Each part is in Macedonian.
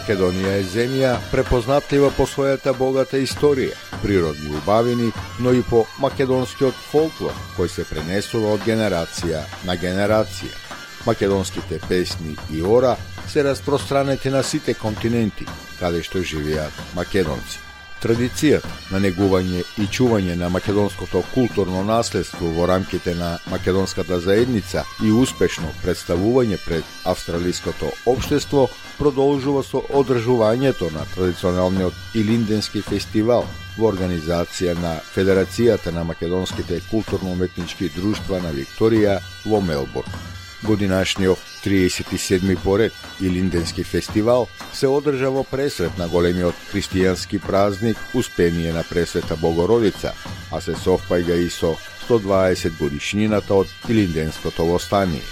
Македонија е земја препознатлива по својата богата историја, природни убавини, но и по македонскиот фолклор, кој се пренесува од генерација на генерација. Македонските песни и ора се распространети на сите континенти, каде што живеат македонци. Традицијата на негување и чување на македонското културно наследство во рамките на македонската заедница и успешно представување пред австралиското општество продолжува со одржувањето на традиционалниот Илинденски фестивал во организација на Федерацијата на македонските културно-уметнички друштва на Викторија во Мелбурн. Годинашниот 37 поред Илинденски фестивал се одржа во пресрет на големиот христијански празник Успение на Пресвета Богородица, а се совпаѓа и со 120 годишнината од Илинденското востание.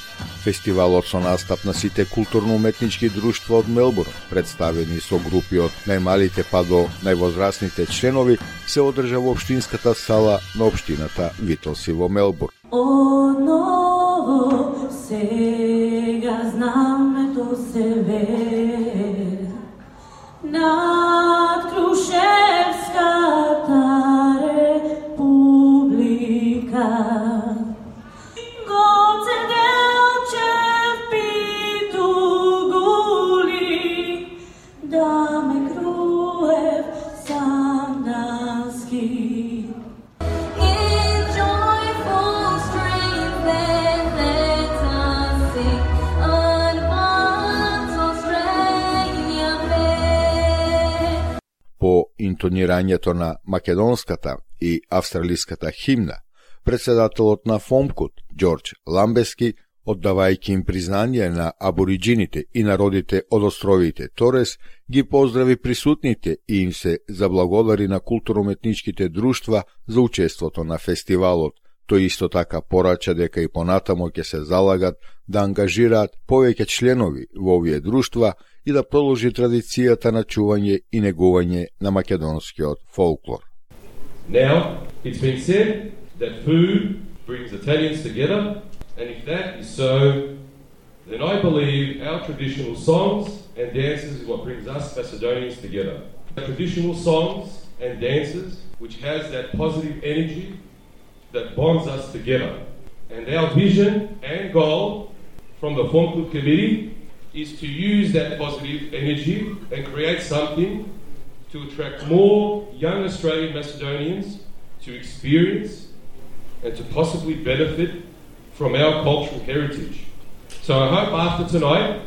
Фестивалот со настап на сите културно-уметнички друштва од Мелбурн, представени со групи од најмалите па до највозрасните членови, се одржа во Обштинската сала на Обштината Витолси во Мелбурн. Интонирањето на македонската и австралиската химна, председателот на Фомкот, Ѓорџ Ламбески, оддавајќи им признание на абориджините и народите од островите Торес, ги поздрави присутните и им се заблагодари на културометничките друштва за учеството на фестивалот. Тој исто така порача дека и понатамо ќе се залагат да ангажираат повеќе членови во овие друштва и да продолжи традицијата на чување и негување на македонскиот фолклор. Now, it's been said that food brings Italians together, and if that is so, then I believe our traditional songs and dances is what brings us Macedonians together. Our Traditional songs and dances, which has that positive energy that bonds us together. And our vision and goal from the Fonklub Committee is to use that positive energy and create something to attract more young Australian Macedonians to experience and to possibly benefit from our cultural heritage. So I hope after tonight,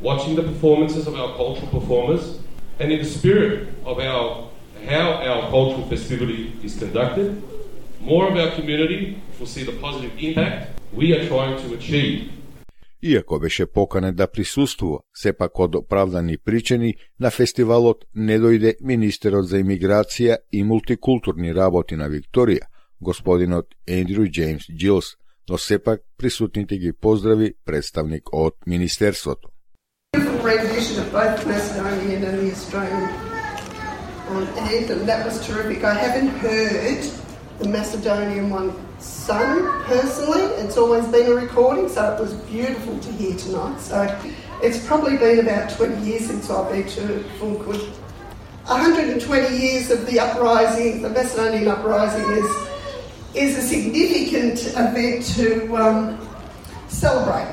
watching the performances of our cultural performers and in the spirit of our how our cultural festivity is conducted, more of our community will see the positive impact we are trying to achieve Иако беше поканет да присуствува, сепак од оправдани причини, на фестивалот не дојде министерот за имиграција и мултикултурни работи на Викторија, господинот Ендрю Джеймс Джилс, но сепак присутните ги поздрави представник од Министерството. beautiful rendition of both the Macedonian and the Australian anthem. That was terrific. I haven't heard the Macedonian one sung personally. It's always been a recording, so it was beautiful to hear tonight. So it's probably been about 20 years since I've been to Funkwood. 120 years of the uprising, the Macedonian uprising, is is a significant event to um, celebrate.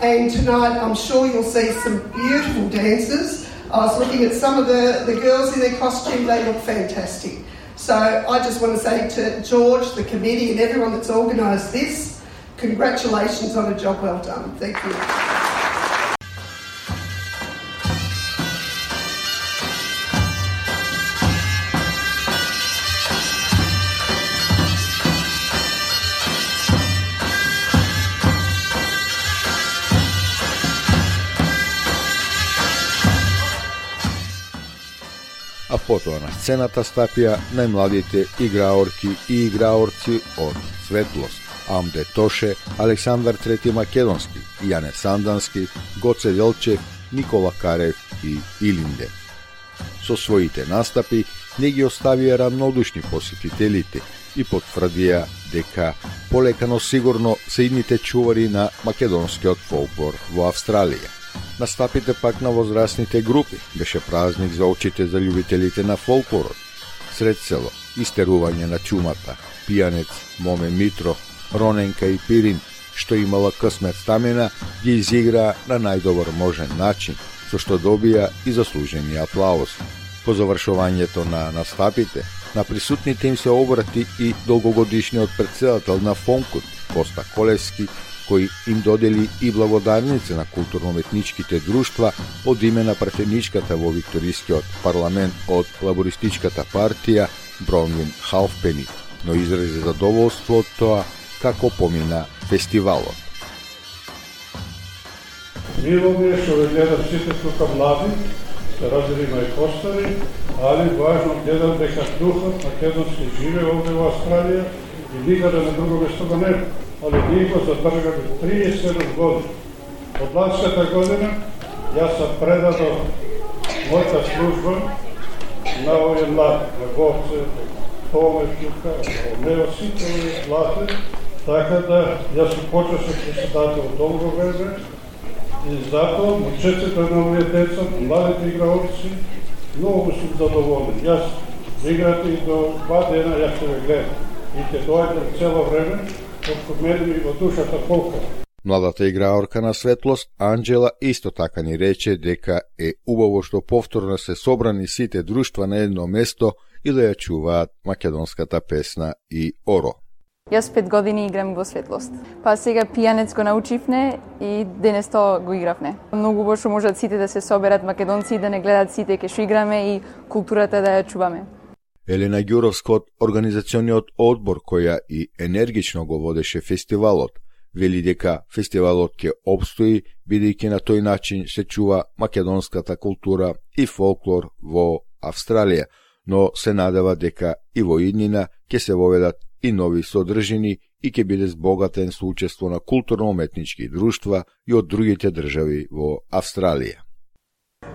And tonight, I'm sure you'll see some beautiful dances. I was looking at some of the, the girls in their costume, they look fantastic. So I just want to say to George, the committee, and everyone that's organised this, congratulations on a job well done. Thank you. Потоа на сцената стапија најмладите играорки и играорци од Светлост, Амде Тоше, Александар Трети Македонски, Јане Сандански, Гоце Делчев, Никола Карев и Илинде. Со своите настапи не ги оставија равнодушни посетителите и потврдија дека полекано сигурно се идните чувари на македонскиот фолклор во Австралија. Настапите пак на возрастните групи беше празник за очите за љубителите на фолклорот. Сред село, истерување на чумата, пијанец, Моме Митро, Роненка и Пирин, што имала късмет стамена, ги изигра на најдобар можен начин, со што добија и заслужени аплауз. По завршувањето на настапите, на присутните им се обрати и долгогодишниот председател на Фонкут, Коста Колевски, кој им додели и благодарници на културно-уметничките друштва од име на пратеничката во Викторискиот парламент од лабористичката партија Бронвин Халфпени, но изрази задоволство од тоа како помина фестивалот. Мило ми е што ве гледам сите тука млади, се разделима и постари, али важно гледам дека духот македонски живе овде во Австралија и никаде на друго место го нема али ние го задржаме 37 години. Од ланската година јас сам предадов мојата служба на овие млади, на Говце, Томе Шука, Омео, сите овие млади, така да јас сум со председател долго време и затоа момчетите на овие деца, младите играоци, многу сум задоволен. Јас играте и до два дена јас ќе ве гледам. И ќе дојдам цело време од мене и во душата полка. Младата играорка на светлост, Анджела, исто така ни рече дека е убаво што повторно се собрани сите друштва на едно место и да ја чуваат македонската песна и оро. Јас пет години играм во светлост. Па сега пијанец го научивне и денес тоа го игравне. Многу бошо можат сите да се соберат македонци и да не гледат сите ке што играме и културата да ја чуваме. Елена Ѓуровска од организациониот одбор која и енергично го водеше фестивалот, вели дека фестивалот ќе обстои бидејќи на тој начин се чува македонската култура и фолклор во Австралија, но се надева дека и во иднина ќе се воведат и нови содржини и ќе биде збогатен со учество на културно-уметнички друштва и од другите држави во Австралија.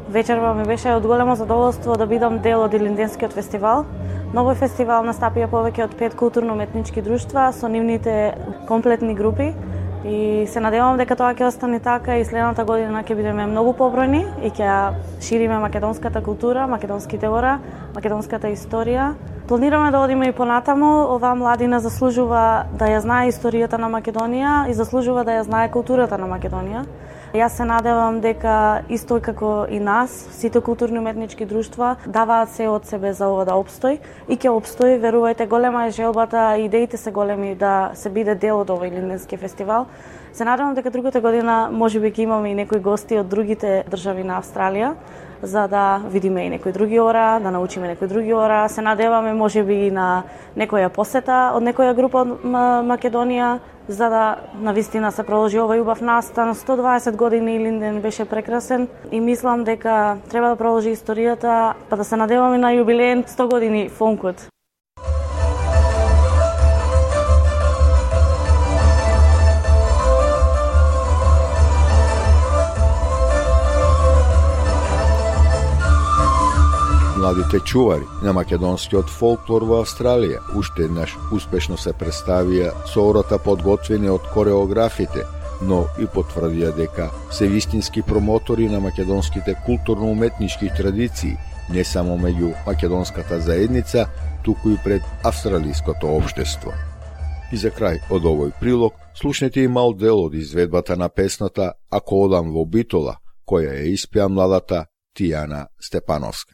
Вечерва ми беше од големо задоволство да бидам дел од Илинденскиот фестивал. Новој фестивал настапија повеќе од пет културно-уметнички друштва со нивните комплетни групи и се надевам дека тоа ќе остане така и следната година ќе бидеме многу побројни и ќе шириме македонската култура, македонските ора, македонската историја. Планираме да одиме и понатаму, оваа младина заслужува да ја знае историјата на Македонија и заслужува да ја знае културата на Македонија. Јас се надевам дека исто како и нас, сите културни уметнички друштва даваат се од себе за ова да обстои и ќе обстои, верувајте, голема е желбата, идеите се големи да се биде дел од овој Линденски фестивал. Се надевам дека другата година можеби ќе имаме и некои гости од другите држави на Австралија за да видиме и некои други ора, да научиме некои други ора. Се надеваме можеби и на некоја посета од некоја група од Македонија, за да навистина се продолжи овој убав настан. 120 години Линден беше прекрасен и мислам дека треба да продолжи историјата, па да се надеваме на јубилеен 100 години Фонкот. Младите чувари на македонскиот фолклор во Австралија уште еднаш успешно се представија со орота подготвени од кореографите, но и потврдија дека се вистински промотори на македонските културно-уметнички традиции, не само меѓу македонската заедница, туку и пред австралиското општество. И за крај од овој прилог, слушнете и мал дел од изведбата на песната Ако одам во Битола, која ја испеа младата Тијана Степановска.